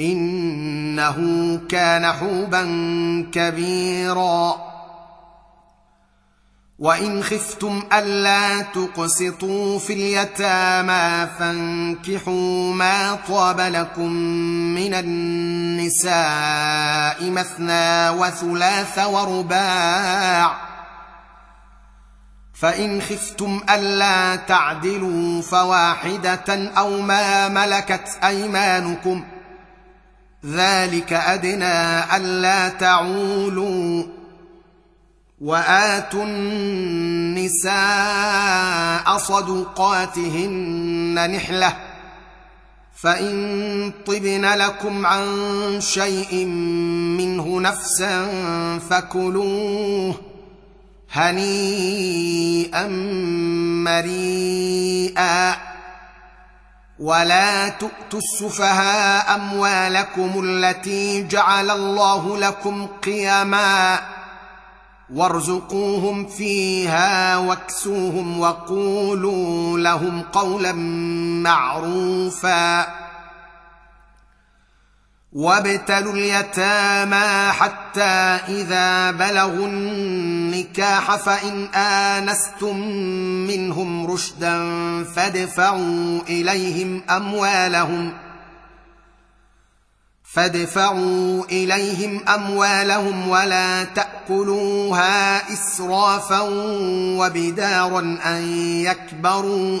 إنه كان حوبا كبيرا. وإن خفتم ألا تقسطوا في اليتامى فانكحوا ما طاب لكم من النساء مثنى وثلاث ورباع. فإن خفتم ألا تعدلوا فواحدة أو ما ملكت أيمانكم ذلك أدنى ألا تعولوا وآتوا النساء صدقاتهن نحلة فإن طبن لكم عن شيء منه نفسا فكلوه هنيئا مريئا ولا تؤتوا السفهاء اموالكم التي جعل الله لكم قيما وارزقوهم فيها واكسوهم وقولوا لهم قولا معروفا وابتلوا اليتامى حتى إذا بلغوا النكاح فإن آنستم منهم رشدا فادفعوا إليهم أموالهم فادفعوا إليهم أموالهم ولا تأكلوها إسرافا وبدارا أن يكبروا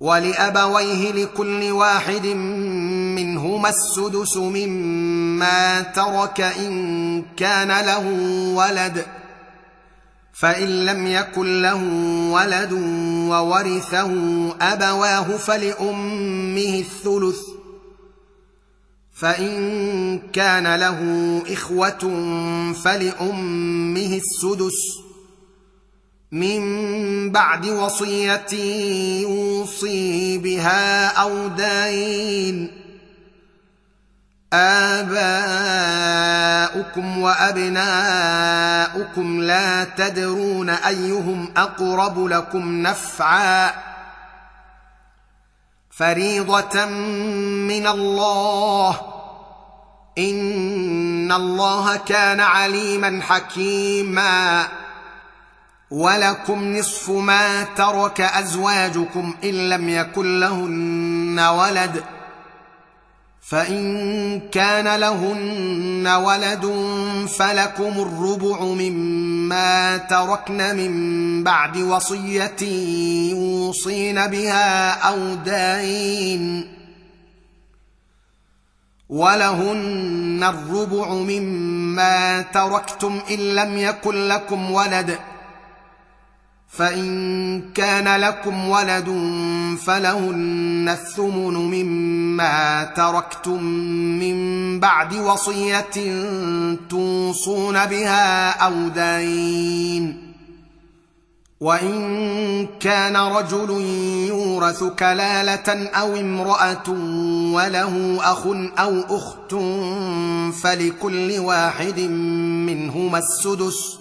ولأبويه لكل واحد منهما السدس مما ترك إن كان له ولد فإن لم يكن له ولد وورثه أبواه فلأمه الثلث فإن كان له إخوة فلأمه السدس. من بعد وصيه يوصي بها أو دين آباؤكم وأبناؤكم لا تدرون أيهم أقرب لكم نفعا. فريضة من الله. إن الله كان عليما حكيما. ولكم نصف ما ترك أزواجكم إن لم يكن لهن ولد فإن كان لهن ولد فلكم الربع مما تركن من بعد وصية يوصين بها أو دين ولهن الربع مما تركتم إن لم يكن لكم ولد فإن كان لكم ولد فلهن الثمن مما تركتم من بعد وصية توصون بها أو دين. وإن كان رجل يورث كلالة أو امرأة وله أخ أو أخت فلكل واحد منهما السدس.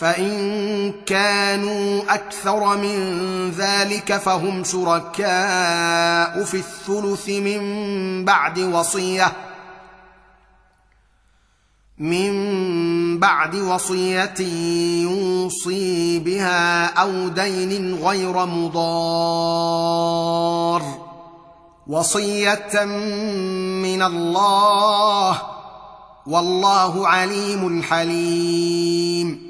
فإن كانوا أكثر من ذلك فهم شركاء في الثلث من بعد وصية من بعد وصية يوصي بها أو دين غير مضار. وصية من الله والله عليم حليم.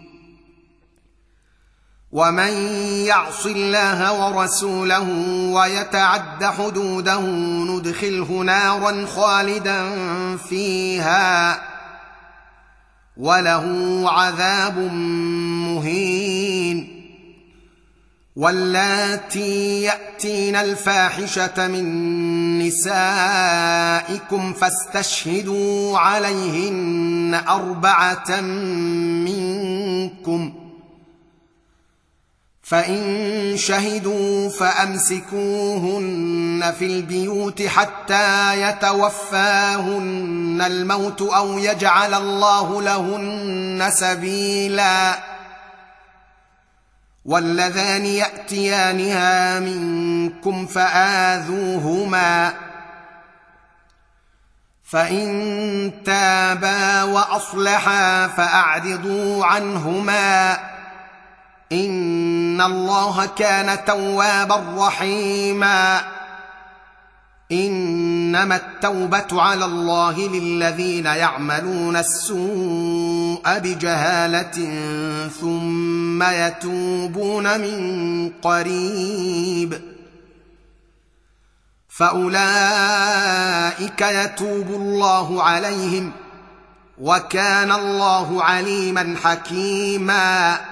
ومن يعص الله ورسوله ويتعد حدوده ندخله نارا خالدا فيها وله عذاب مهين واللاتي ياتين الفاحشه من نسائكم فاستشهدوا عليهن اربعه منكم فإن شهدوا فأمسكوهن في البيوت حتى يتوفاهن الموت أو يجعل الله لهن سبيلا واللذان يأتيانها منكم فآذوهما فإن تابا وأصلحا فأعرضوا عنهما ان الله كان توابا رحيما. انما التوبه على الله للذين يعملون السوء بجهاله ثم يتوبون من قريب. فاولئك يتوب الله عليهم وكان الله عليما حكيما.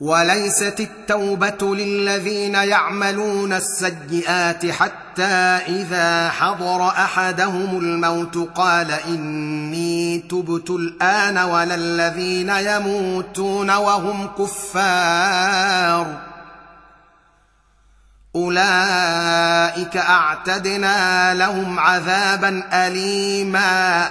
وليست التوبه للذين يعملون السيئات حتى اذا حضر احدهم الموت قال اني تبت الان ولا الذين يموتون وهم كفار اولئك اعتدنا لهم عذابا اليما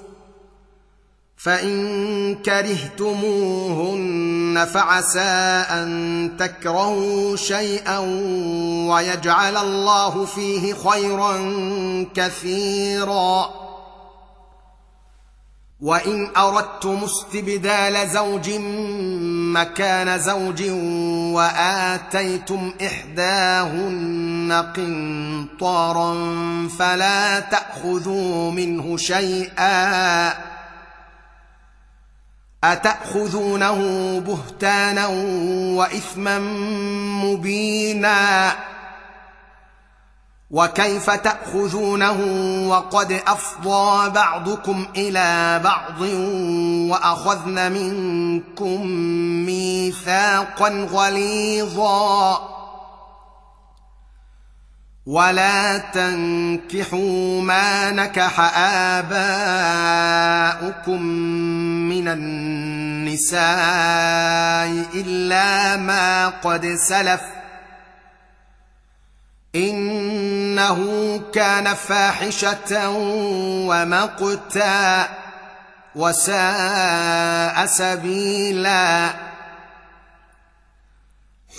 فإن كرهتموهن فعسى أن تكرهوا شيئا ويجعل الله فيه خيرا كثيرا. وإن أردتم استبدال زوج مكان زوج وآتيتم إحداهن قنطارا فلا تأخذوا منه شيئا. أتأخذونه بهتانا وإثما مبينا؟ وكيف تأخذونه وقد أفضى بعضكم إلى بعض واخذن منكم ميثاقا غليظا؟ ولا تنكحوا ما نكح اباؤكم من النساء الا ما قد سلف انه كان فاحشه ومقتا وساء سبيلا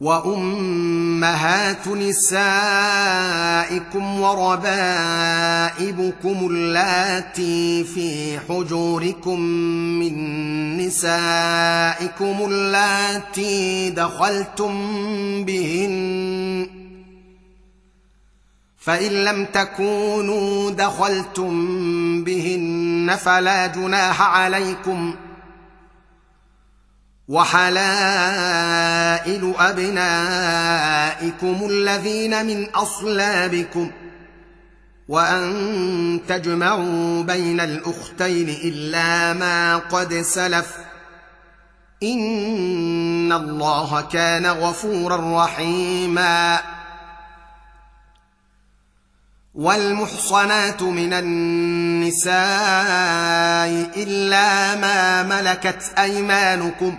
وأمهات نسائكم وربائبكم اللاتي في حجوركم من نسائكم اللاتي دخلتم بهن فإن لم تكونوا دخلتم بهن فلا جناح عليكم وحلائل أبنائكم الذين من أصلابكم وأن تجمعوا بين الأختين إلا ما قد سلف إن الله كان غفورا رحيما والمحصنات من النساء إلا ما ملكت أيمانكم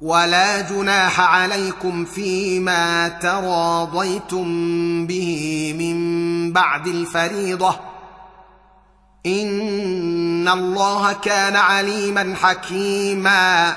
ولا جناح عليكم فيما تراضيتم به من بعد الفريضة. إن الله كان عليما حكيما.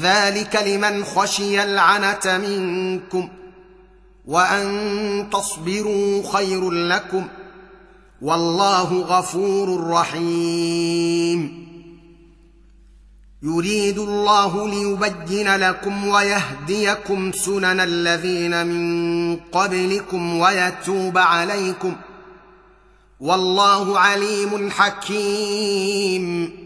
ذلك لمن خشي العنه منكم وان تصبروا خير لكم والله غفور رحيم يريد الله ليبين لكم ويهديكم سنن الذين من قبلكم ويتوب عليكم والله عليم حكيم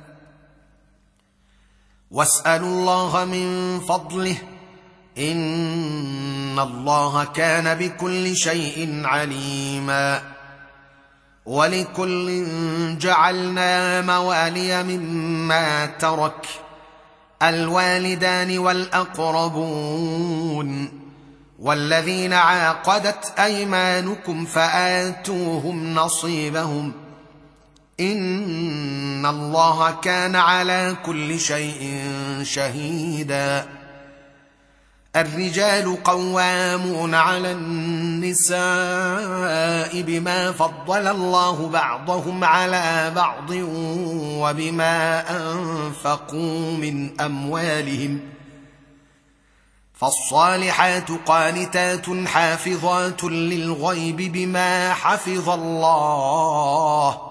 واسألوا الله من فضله. إن الله كان بكل شيء عليما. ولكل جعلنا موالي مما ترك. الوالدان والأقربون. والذين عاقدت أيمانكم فآتوهم نصيبهم. ان الله كان على كل شيء شهيدا. الرجال قوامون على النساء بما فضل الله بعضهم على بعض وبما انفقوا من اموالهم. فالصالحات قانتات حافظات للغيب بما حفظ الله.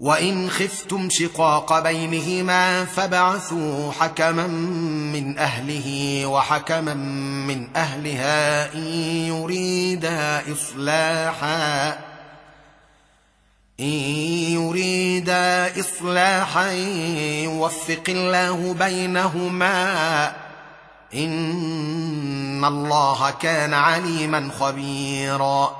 وان خفتم شقاق بينهما فبعثوا حكما من اهله وحكما من اهلها ان يريدا اصلاحا ان يريدا اصلاحا يوفق الله بينهما ان الله كان عليما خبيرا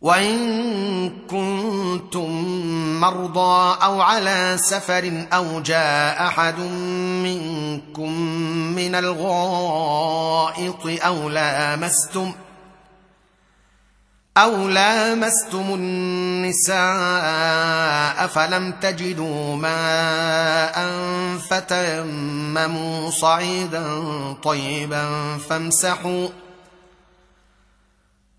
وإن كنتم مرضى أو على سفر أو جاء أحد منكم من الغائط أو لامستم أو لامستم النساء فلم تجدوا ماء فتيمموا صعيدا طيبا فامسحوا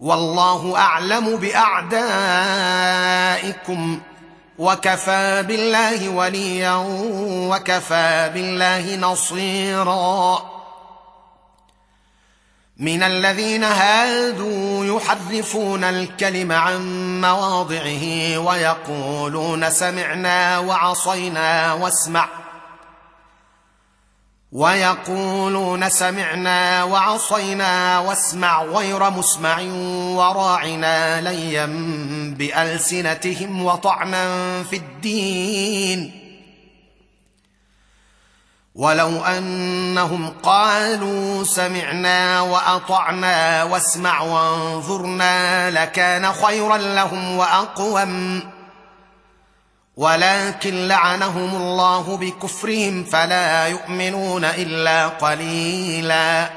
والله أعلم بأعدائكم. وكفى بالله وليا وكفى بالله نصيرا. من الذين هادوا يحرفون الكلم عن مواضعه ويقولون سمعنا وعصينا واسمع. ويقولون سمعنا وعصينا واسمع غير مسمع وراعنا ليا بألسنتهم وطعنا في الدين. ولو أنهم قالوا سمعنا وأطعنا واسمع وانظرنا لكان خيرا لهم وأقوم. ولكن لعنهم الله بكفرهم فلا يؤمنون إلا قليلا.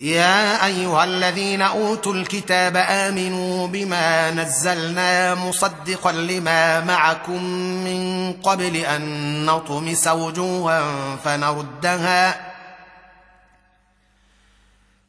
يا أيها الذين أوتوا الكتاب آمنوا بما نزلنا مصدقا لما معكم من قبل أن نطمس وجوها فنردها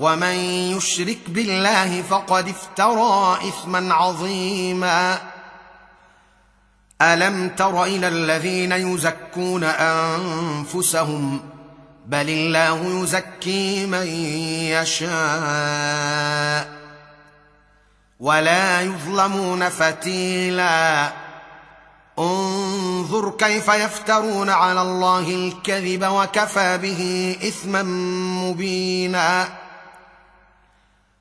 ومن يشرك بالله فقد افترى اثما عظيما الم تر إلى الذين يزكون انفسهم بل الله يزكي من يشاء ولا يظلمون فتيلا انظر كيف يفترون على الله الكذب وكفى به اثما مبينا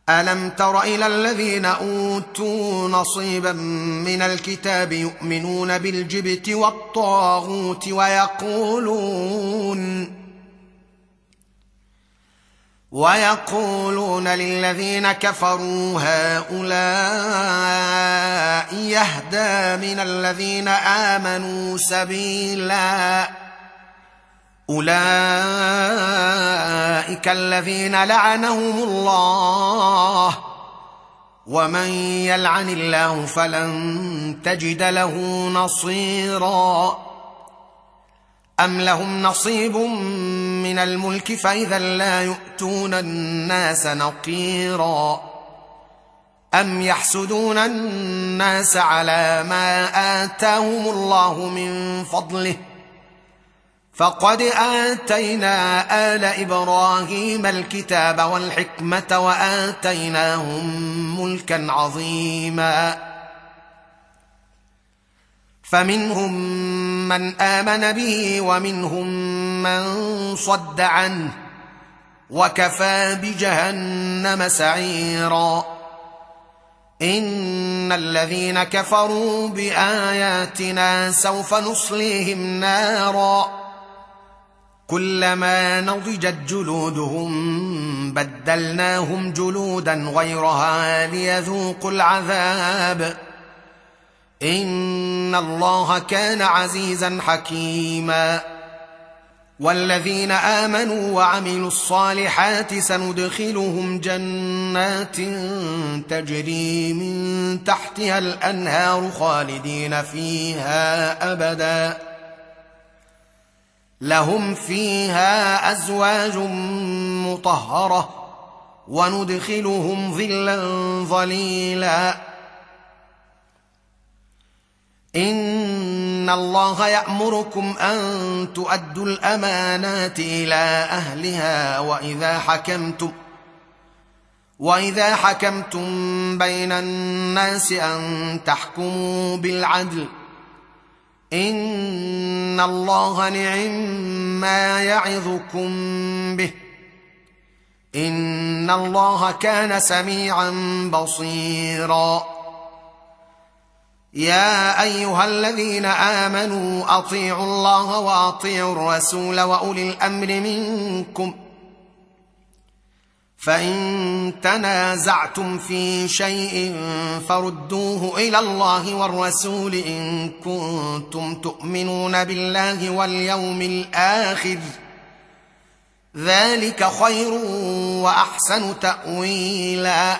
ألم تر إلى الذين أوتوا نصيبا من الكتاب يؤمنون بالجبت والطاغوت ويقولون ويقولون للذين كفروا هؤلاء يهدى من الذين آمنوا سبيلا أولئك الذين لعنهم الله. ومن يلعن الله فلن تجد له نصيرا. أم لهم نصيب من الملك فإذا لا يؤتون الناس نقيرا. أم يحسدون الناس على ما آتاهم الله من فضله؟ فقد آتينا آل إبراهيم الكتاب والحكمة وآتيناهم ملكا عظيما. فمنهم من آمن به ومنهم من صد عنه وكفى بجهنم سعيرا. إن الذين كفروا بآياتنا سوف نصليهم نارا. كلما نضجت جلودهم بدلناهم جلودا غيرها ليذوقوا العذاب. إن الله كان عزيزا حكيما. والذين آمنوا وعملوا الصالحات سندخلهم جنات تجري من تحتها الأنهار خالدين فيها أبدا. لهم فيها أزواج مطهرة وندخلهم ظلا ظليلا. إن الله يأمركم أن تؤدوا الأمانات إلى أهلها وإذا حكمتم وإذا حكمتم بين الناس أن تحكموا بالعدل ان الله نعم ما يعظكم به ان الله كان سميعا بصيرا يا ايها الذين امنوا اطيعوا الله واطيعوا الرسول واولي الامر منكم فإن تنازعتم في شيء فردوه إلى الله والرسول إن كنتم تؤمنون بالله واليوم الآخر ذلك خير وأحسن تأويلا.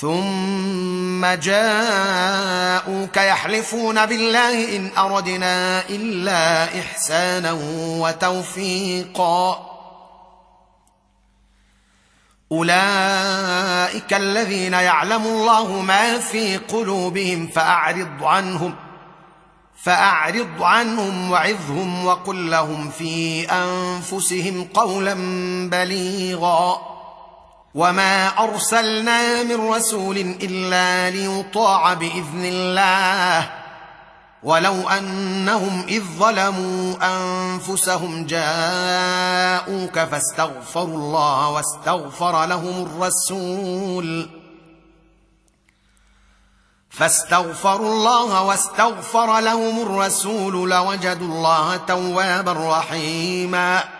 ثم جاءوك يحلفون بالله ان اردنا الا احسانا وتوفيقا اولئك الذين يعلم الله ما في قلوبهم فاعرض عنهم فاعرض عنهم وعظهم وقل لهم في انفسهم قولا بليغا وما ارسلنا من رسول الا ليطاع باذن الله ولو انهم اذ ظلموا انفسهم جاءوك فاستغفروا الله واستغفر لهم الرسول فاستغفروا الله واستغفر لهم الرسول لوجدوا الله توابا رحيما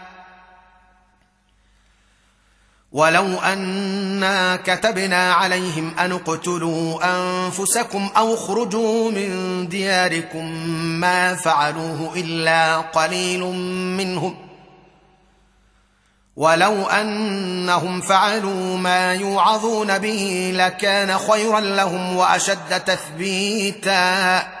ولو انا كتبنا عليهم ان اقتلوا انفسكم أو اخرجوا من دياركم ما فعلوه الا قليل منهم ولو انهم فعلوا ما يوعظون به لكان خيرا لهم واشد تثبيتا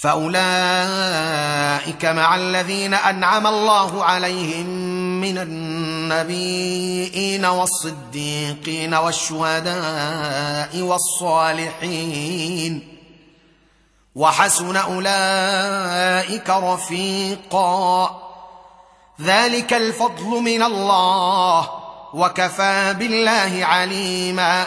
فأولئك مع الذين أنعم الله عليهم من النبيين والصديقين والشهداء والصالحين. وحسن أولئك رفيقا. ذلك الفضل من الله وكفى بالله عليما.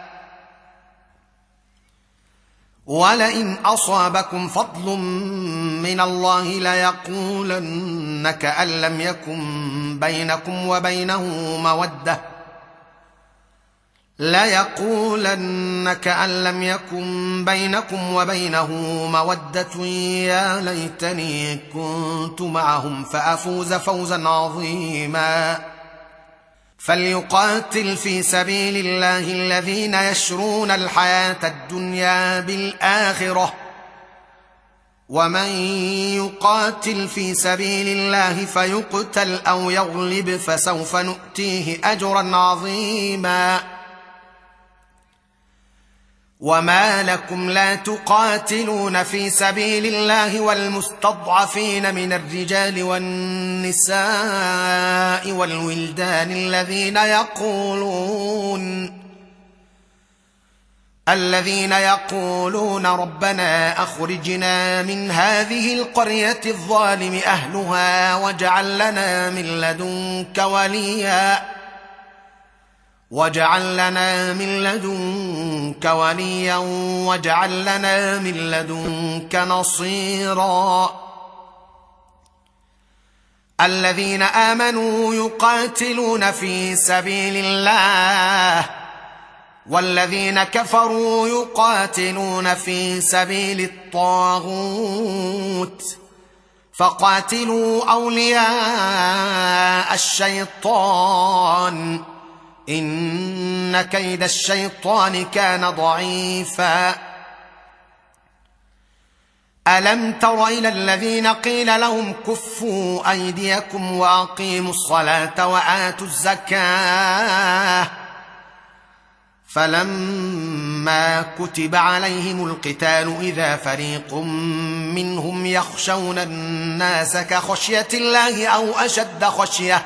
ولئن أصابكم فضل من الله ليقولن كان لم يكن بينكم وبينه مودة. ليقولن كأن لم يكن بينكم وبينه مودة. يا ليتني كنت معهم فأفوز فوزا عظيما. فليقاتل في سبيل الله الذين يشرون الحياة الدنيا بالآخرة. ومن يقاتل في سبيل الله فيقتل أو يغلب فسوف نؤتيه أجرا عظيما. وما لكم لا تقاتلون في سبيل الله والمستضعفين من الرجال والنساء والولدان الذين يقولون الذين يقولون ربنا اخرجنا من هذه القريه الظالم اهلها واجعل لنا من لدنك وليا واجعل لنا من لدنك وليا واجعل لنا من لدنك نصيرا الذين امنوا يقاتلون في سبيل الله والذين كفروا يقاتلون في سبيل الطاغوت فقاتلوا اولياء الشيطان إن كيد الشيطان كان ضعيفا. ألم تر إلى الذين قيل لهم كفوا أيديكم وأقيموا الصلاة وآتوا الزكاة. فلما كتب عليهم القتال إذا فريق منهم يخشون الناس كخشية الله أو أشد خشية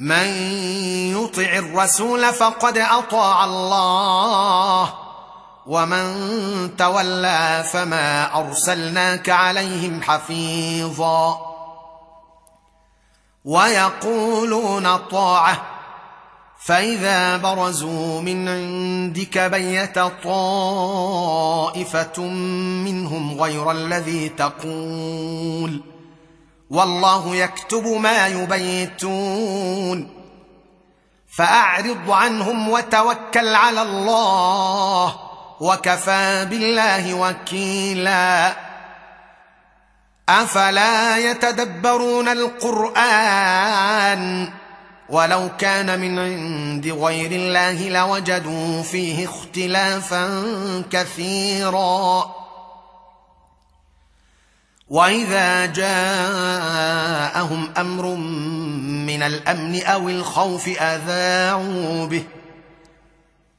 من يطع الرسول فقد أطاع الله. ومن تولى فما أرسلناك عليهم حفيظا. ويقولون طاعة فإذا برزوا من عندك بيت طائفة منهم غير الذي تقول. والله يكتب ما يبيتون. فأعرض عنهم وتوكل على الله وكفى بالله وكيلا. أفلا يتدبرون القرآن؟ ولو كان من عند غير الله لوجدوا فيه اختلافا كثيرا. وإذا جاءهم أمر من الأمن أو الخوف أذاعوا به.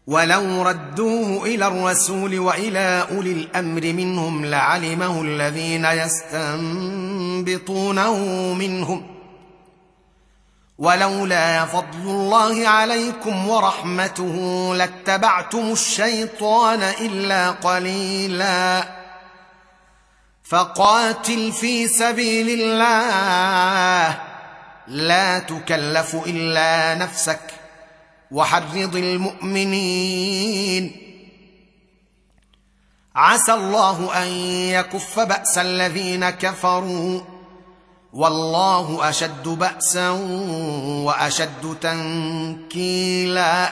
ولو ردوه إلى الرسول وإلى أولي الأمر منهم لعلمه الذين يستنبطونه منهم. ولولا فضل الله عليكم ورحمته لاتبعتم الشيطان إلا قليلا. فقاتل في سبيل الله. لا تكلف إلا نفسك. وحرض المؤمنين. عسى الله أن يكف بأس الذين كفروا. والله أشد بأسا وأشد تنكيلا.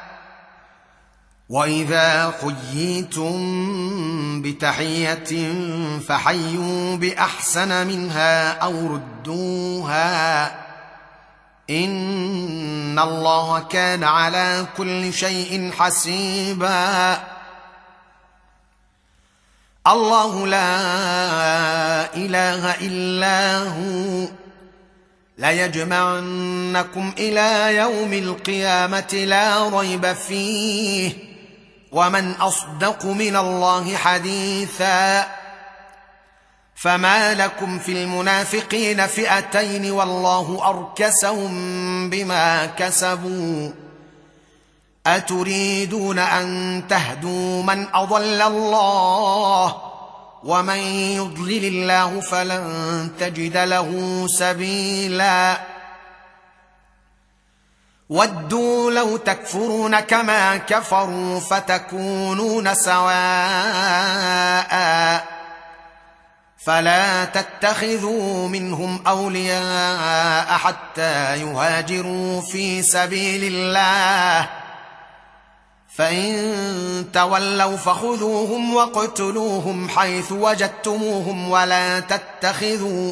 وإذا حييتم بتحية فحيوا بأحسن منها أو ردوها إن الله كان على كل شيء حسيبا. الله لا إله إلا هو. ليجمعنكم إلى يوم القيامة لا ريب فيه. ومن أصدق من الله حديثا فما لكم في المنافقين فئتين والله أركسهم بما كسبوا أتريدون أن تهدوا من أضل الله ومن يضلل الله فلن تجد له سبيلا ودوا لو تكفرون كما كفروا فتكونون سواء فلا تتخذوا منهم أولياء حتى يهاجروا في سبيل الله. فإن تولوا فخذوهم واقتلوهم حيث وجدتموهم ولا تتخذوا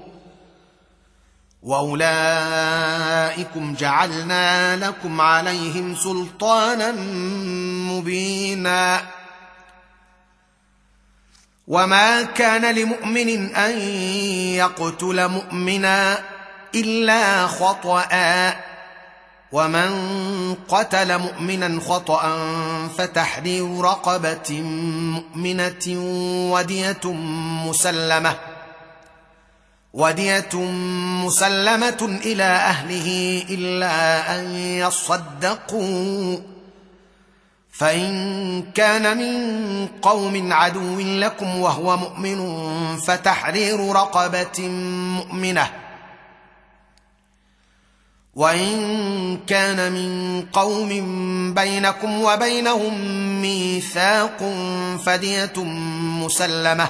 واولئكم جعلنا لكم عليهم سلطانا مبينا. وما كان لمؤمن ان يقتل مؤمنا الا خطأ. ومن قتل مؤمنا خطا فتحرير رقبه مؤمنه وديه مسلمه. ودية مسلمة إلى أهله إلا أن يصدقوا. فإن كان من قوم عدو لكم وهو مؤمن فتحرير رقبة مؤمنة. وإن كان من قوم بينكم وبينهم ميثاق فدية مسلمة.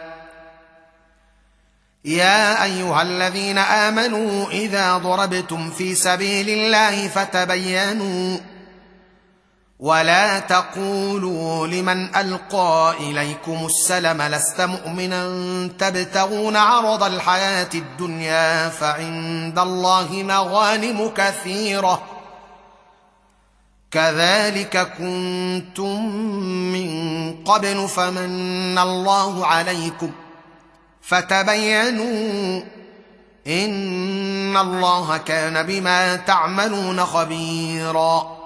يا أيها الذين آمنوا إذا ضربتم في سبيل الله فتبينوا ولا تقولوا لمن ألقى إليكم السلم لست مؤمنا تبتغون عرض الحياة الدنيا فعند الله مغانم كثيرة كذلك كنتم من قبل فمن الله عليكم فتبينوا إن الله كان بما تعملون خبيرا.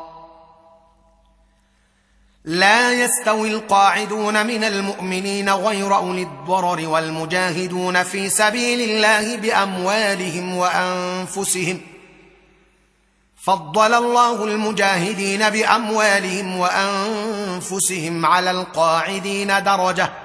لا يستوي القاعدون من المؤمنين غير أولي الضرر والمجاهدون في سبيل الله بأموالهم وأنفسهم. فضل الله المجاهدين بأموالهم وأنفسهم على القاعدين درجة.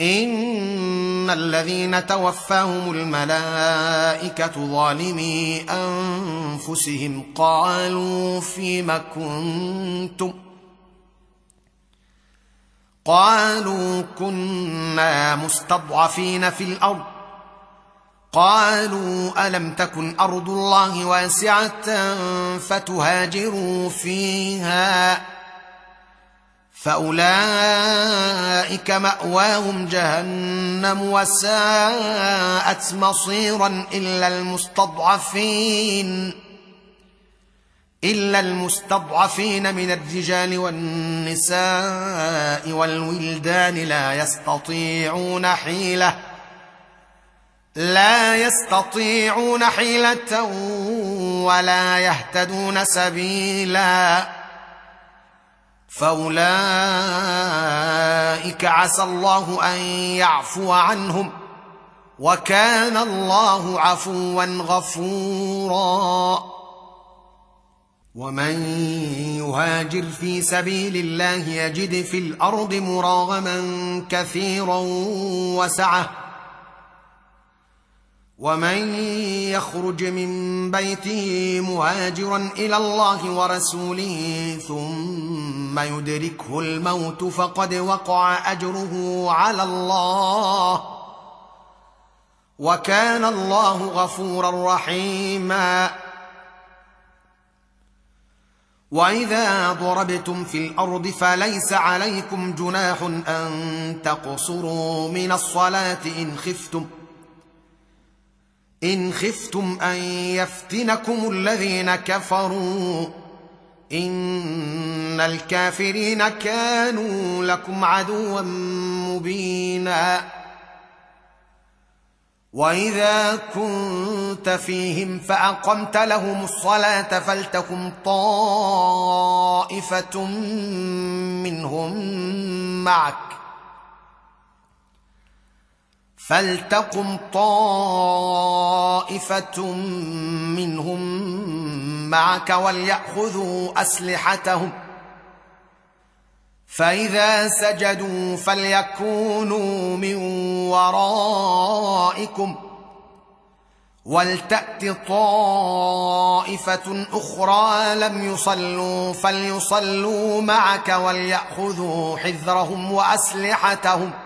ان الذين توفاهم الملائكه ظالمي انفسهم قالوا فيم كنتم قالوا كنا مستضعفين في الأرض قالوا الم تكن ارض الله واسعه فتهاجروا فيها فأولئك مأواهم جهنم وساءت مصيرا إلا المستضعفين إلا المستضعفين من الرجال والنساء والولدان لا يستطيعون حيلة لا يستطيعون حيلة ولا يهتدون سبيلا. فأولئك عسى الله أن يعفو عنهم وكان الله عفوا غفورا. ومن يهاجر في سبيل الله يجد في الأرض مراغما كثيرا وسعه ومن يخرج من بيته مهاجرا إلى الله ورسوله ثم يدركه الموت فقد وقع أجره على الله وكان الله غفورا رحيما. وإذا ضربتم في الأرض فليس عليكم جناح أن تقصروا من الصلاة إن خفتم. إن خفتم أن يفتنكم الذين كفروا إن الكافرين كانوا لكم عدوا مبينا وإذا كنت فيهم فأقمت لهم الصلاة فلتكن طائفة منهم معك فلتقم طائفه منهم معك ولياخذوا اسلحتهم فاذا سجدوا فليكونوا من ورائكم ولتات طائفه أخرى لم يصلوا فليصلوا معك ولياخذوا حذرهم واسلحتهم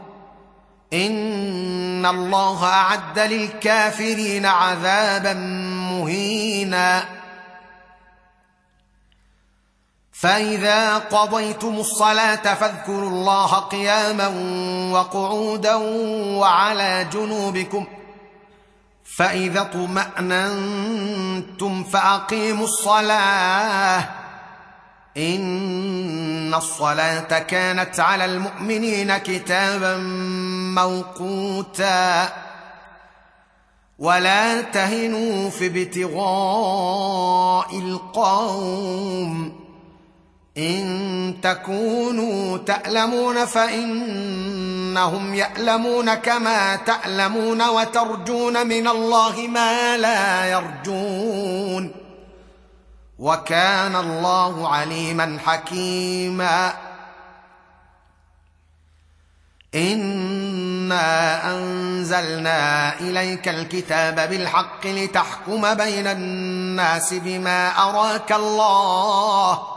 ان الله اعد للكافرين عذابا مهينا. فاذا قضيتم الصلاه فاذكروا الله قياما وقعودا وعلى جنوبكم. فاذا اطماننتم فاقيموا الصلاه. ان الصلاه كانت على المؤمنين كتابا موقوتا ولا تهنوا في ابتغاء القوم ان تكونوا تالمون فانهم يالمون كما تالمون وترجون من الله ما لا يرجون وكان الله عليما حكيما. إنا أنزلنا إليك الكتاب بالحق لتحكم بين الناس بما أراك الله.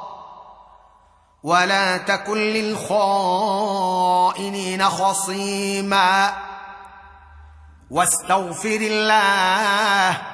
ولا تكن للخائنين خصيما. واستغفر الله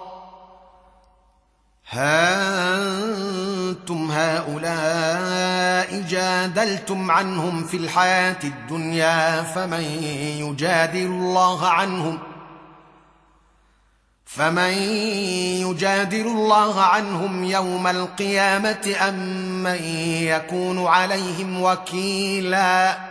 ها أنتم هؤلاء جادلتم عنهم في الحياة الدنيا فمن يجادل الله عنهم؟ فمن يجادل الله عنهم يوم القيامة أم من يكون عليهم وكيلا؟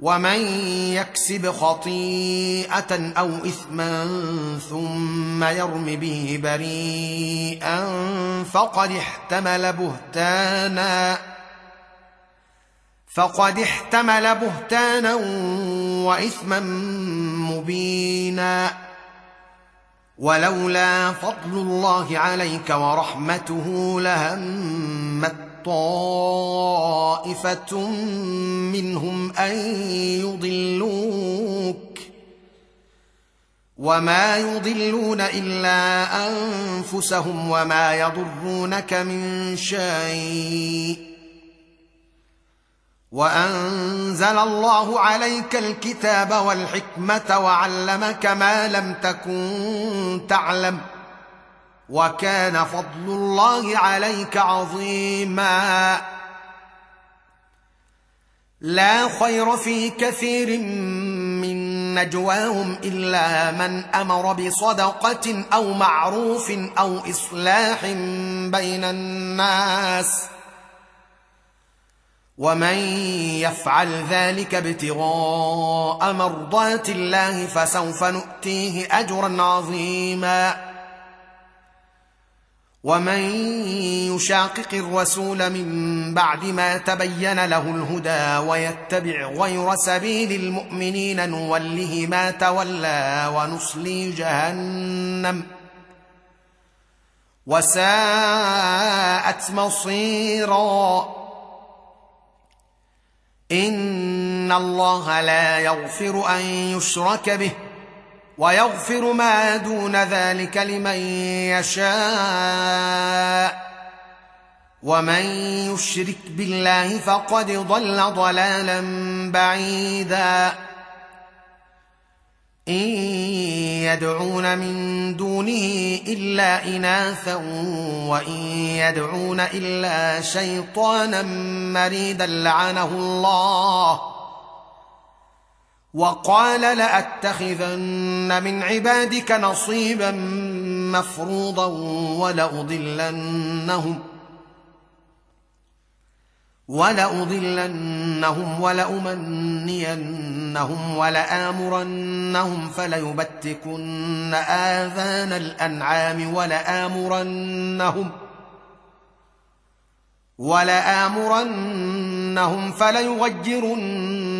ومن يكسب خطيئه أو اثما ثم يرم به بريئا فقد احتمل بهتانا فقد احتمل بهتانا واثما مبينا ولولا فضل الله عليك ورحمته لهمت طائفة منهم أن يضلوك وما يضلون إلا أنفسهم وما يضرونك من شيء وأنزل الله عليك الكتاب والحكمة وعلمك ما لم تكن تعلم وكان فضل الله عليك عظيما. لا خير في كثير من نجواهم إلا من أمر بصدقة أو معروف أو إصلاح بين الناس. ومن يفعل ذلك ابتغاء مرضات الله فسوف نؤتيه أجرا عظيما. ومن يشاقق الرسول من بعد ما تبين له الهدى ويتبع غير سبيل المؤمنين نوله ما تولى ونصلي جهنم وساءت مصيرا ان الله لا يغفر ان يشرك به ويغفر ما دون ذلك لمن يشاء. ومن يشرك بالله فقد ضل ضلالا بعيدا. إن يدعون من دونه إلا اناثا وإن يدعون إلا شيطانا مريدا لعنه الله. وقال لأتخذن من عبادك نصيبا مفروضا ولأضلنهم ولأضلنهم ولأمنينهم ولآمرنهم فليبتكن آذان الأنعام ولآمرنهم ولآمرنهم فليغيرن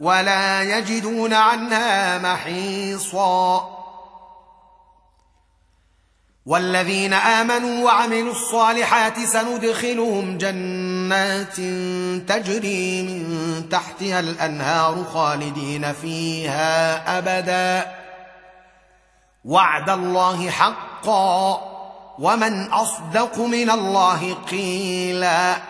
ولا يجدون عنها محيصا. والذين آمنوا وعملوا الصالحات سندخلهم جنات تجري من تحتها الأنهار خالدين فيها أبدا. وعد الله حقا. ومن أصدق من الله قيلا.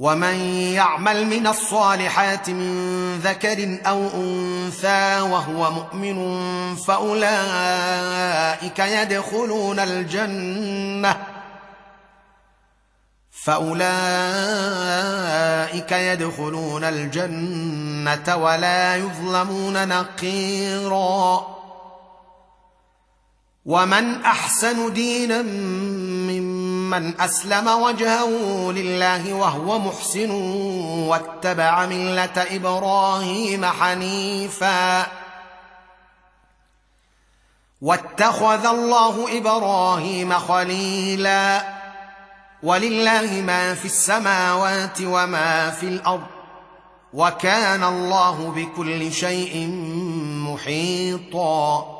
ومن يعمل من الصالحات من ذكر أو انثى وهو مؤمن فاولئك يدخلون الجنه فاولئك يدخلون الجنه ولا يظلمون نقيرا ومن احسن دينا ممن من أسلم وجهه لله وهو محسن واتبع ملة إبراهيم حنيفا. واتخذ الله إبراهيم خليلا. ولله ما في السماوات وما في الأرض. وكان الله بكل شيء محيطا.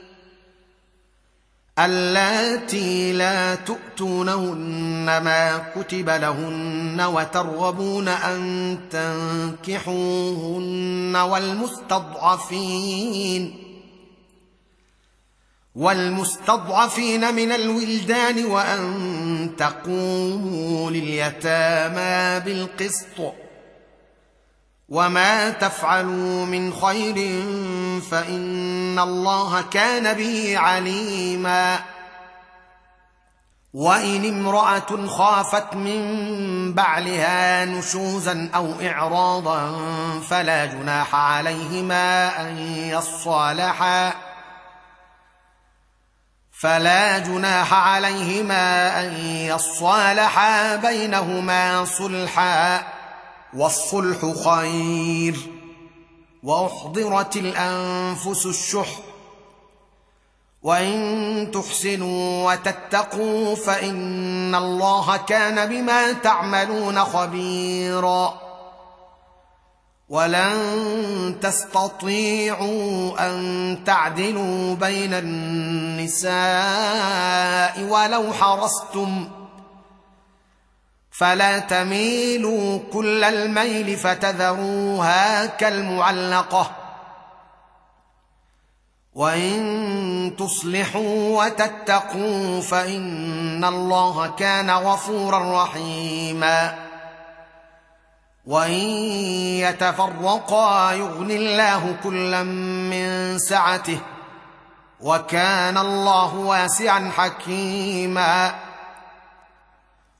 اللاتي لا تؤتونهن ما كتب لهن وترغبون أن تنكحوهن والمستضعفين والمستضعفين من الولدان وأن تقوموا لليتامى بالقسط وما تفعلوا من خير فان الله كان به عليما وان امراه خافت من بعلها نشوزا أو اعراضا فلا جناح عليهما ان يصالحا فلا جناح عليهما ان يصالحا بينهما صلحا والصلح خير وأحضرت الأنفس الشح. وإن تحسنوا وتتقوا فإن الله كان بما تعملون خبيرا. ولن تستطيعوا أن تعدلوا بين النساء ولو حرصتم فلا تميلوا كل الميل فتذروها كالمعلقة. وإن تصلحوا وتتقوا فإن الله كان غفورا رحيما. وإن يتفرقا يغني الله كلا من سعته وكان الله واسعا حكيما.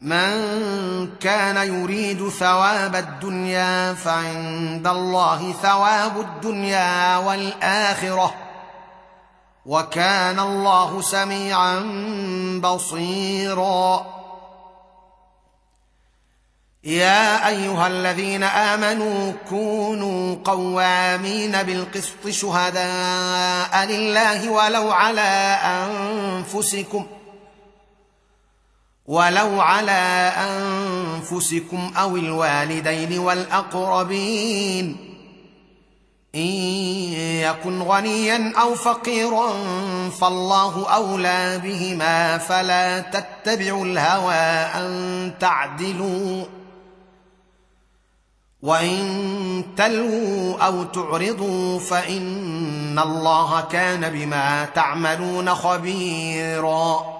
من كان يريد ثواب الدنيا فعند الله ثواب الدنيا والآخرة وكان الله سميعا بصيرا. يا أيها الذين آمنوا كونوا قوامين بالقسط شهداء لله ولو على أنفسكم ولو على أنفسكم أو الوالدين والأقربين إن يكن غنيا أو فقيرا فالله أولى بهما فلا تتبعوا الهوى أن تعدلوا وإن تلووا أو تعرضوا فإن الله كان بما تعملون خبيرا.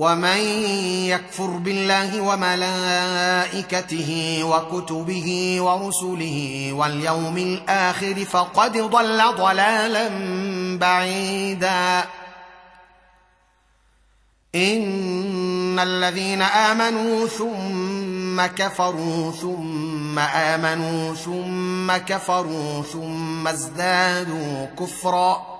ومن يكفر بالله وملائكته وكتبه ورسله واليوم الآخر فقد ضل ضلالا بعيدا ان الذين امنوا ثم كفروا ثم امنوا ثم كفروا ثم ازدادوا كفرا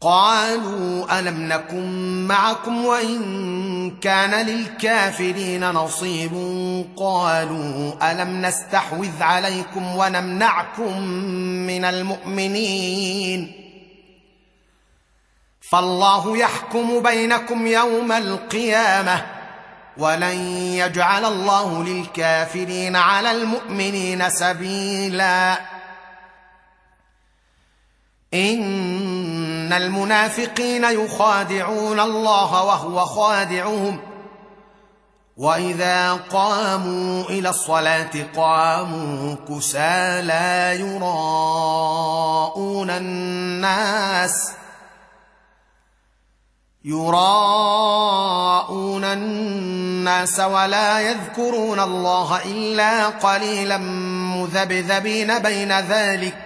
قالوا ألم نكن معكم وإن كان للكافرين نصيب قالوا ألم نستحوذ عليكم ونمنعكم من المؤمنين فالله يحكم بينكم يوم القيامة ولن يجعل الله للكافرين على المؤمنين سبيلا إن المنافقين يخادعون الله وهو خادعهم. وإذا قاموا إلى الصلاة قاموا كسى لا يراءون الناس. يراءون الناس ولا يذكرون الله إلا قليلا مذبذبين بين ذلك.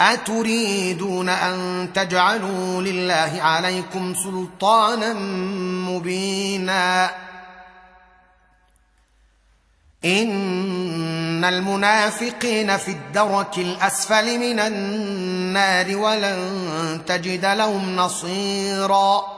أتريدون أن تجعلوا لله عليكم سلطانا مبينا؟ إن المنافقين في الدرك الأسفل من النار ولن تجد لهم نصيرا.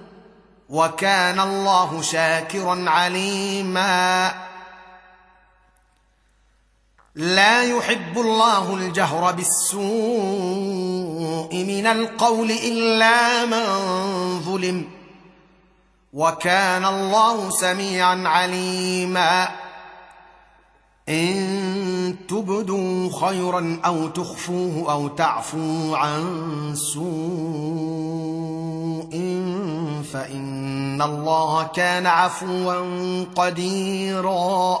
وكان الله شاكرا عليما. لا يحب الله الجهر بالسوء من القول إلا من ظلم. وكان الله سميعا عليما. إن تبدوا خيرا أو تخفوه أو تعفوا عن سوء. فإن الله كان عفوا قديرا.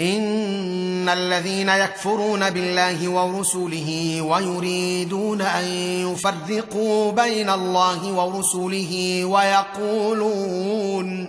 إن الذين يكفرون بالله ورسله ويريدون أن يفرقوا بين الله ورسله ويقولون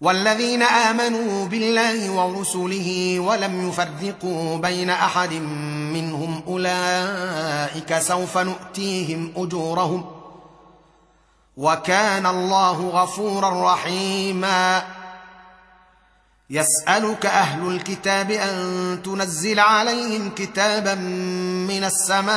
والذين آمنوا بالله ورسله ولم يفرقوا بين أحد منهم أولئك سوف نؤتيهم أجورهم وكان الله غفورا رحيما. يسألك أهل الكتاب أن تنزل عليهم كتابا من السماء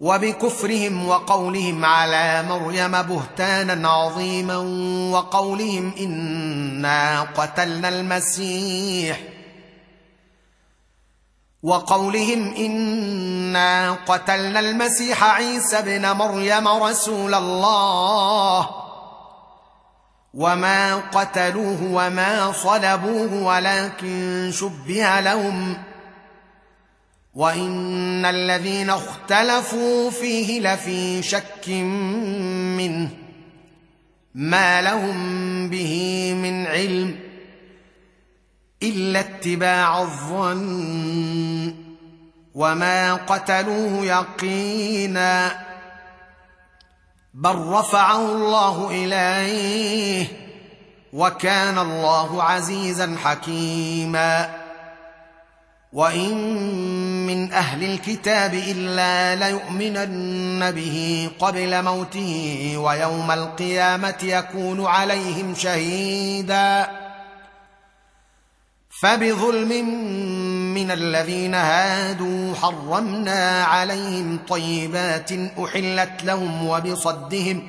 وبكفرهم وقولهم على مريم بهتانا عظيما وقولهم إنا قتلنا المسيح. وقولهم إنا قتلنا المسيح عيسى ابن مريم رسول الله. وما قتلوه وما صلبوه ولكن شبه لهم. وان الذين اختلفوا فيه لفي شك منه ما لهم به من علم الا اتباع الظن وما قتلوه يقينا بل رفعه الله اليه وكان الله عزيزا حكيما وان من أهل الكتاب الا ليؤمنن به قبل موته ويوم القيامه يكون عليهم شهيدا فبظلم من الذين هادوا حرمنا عليهم طيبات احلت لهم وبصدهم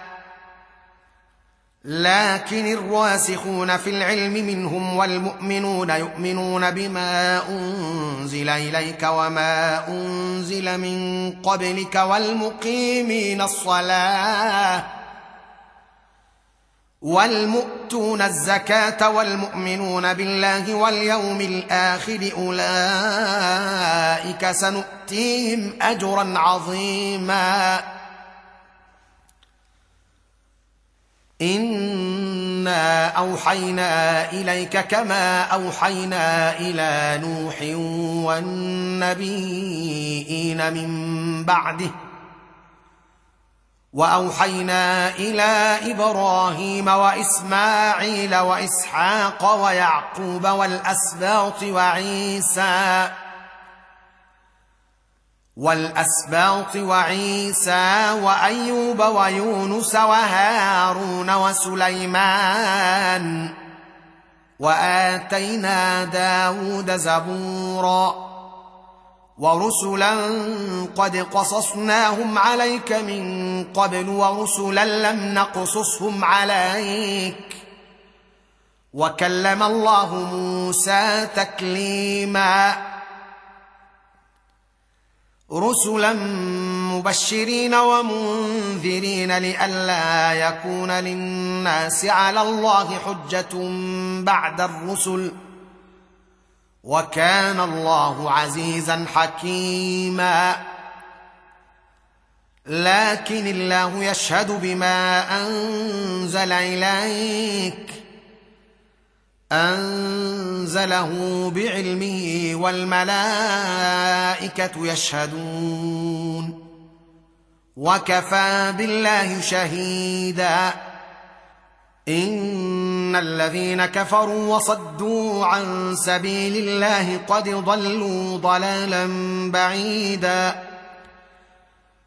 لكن الراسخون في العلم منهم والمؤمنون يؤمنون بما أنزل إليك وما أنزل من قبلك والمقيمين الصلاة والمؤتون الزكاة والمؤمنون بالله واليوم الآخر أولئك سنؤتيهم أجرا عظيما انا اوحينا اليك كما اوحينا إلى نوح والنبيين من بعده واوحينا إلى إبراهيم واسماعيل واسحاق ويعقوب والاسباط وعيسى والأسباط وعيسى وأيوب ويونس وهارون وسليمان وآتينا داود زبورا ورسلا قد قصصناهم عليك من قبل ورسلا لم نقصصهم عليك وكلم الله موسى تكليما رسلا مبشرين ومنذرين لئلا يكون للناس على الله حجة بعد الرسل وكان الله عزيزا حكيما. لكن الله يشهد بما أنزل إليك أنزله بعلمه والملائكة يشهدون وكفى بالله شهيدا إن الذين كفروا وصدوا عن سبيل الله قد ضلوا ضلالا بعيدا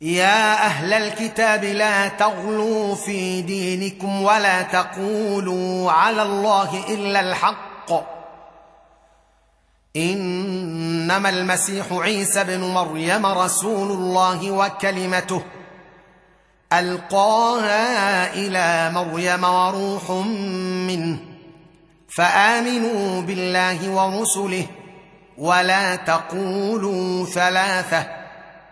يا أهل الكتاب لا تغلوا في دينكم ولا تقولوا على الله إلا الحق. إنما المسيح عيسى بن مريم رسول الله وكلمته. ألقاها إلى مريم وروح منه. فآمنوا بالله ورسله ولا تقولوا ثلاثة.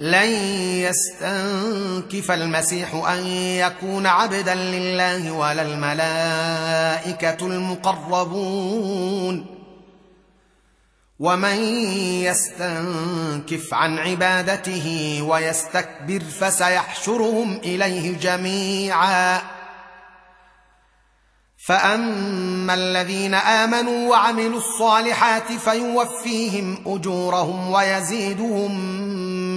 لن يستنكف المسيح أن يكون عبدا لله ولا الملائكة المقربون. ومن يستنكف عن عبادته ويستكبر فسيحشرهم إليه جميعا. فأما الذين آمنوا وعملوا الصالحات فيوفيهم أجورهم ويزيدهم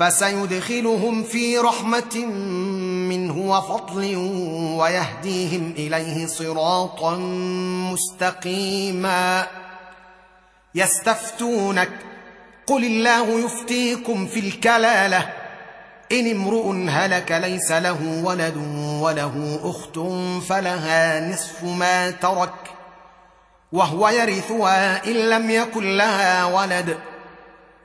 فسيدخلهم في رحمة منه وفضل ويهديهم إليه صراطا مستقيما. يستفتونك قل الله يفتيكم في الكلالة. إن امرؤ هلك ليس له ولد وله أخت فلها نصف ما ترك وهو يرثها إن لم يكن لها ولد.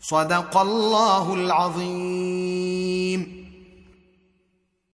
صدق الله العظيم.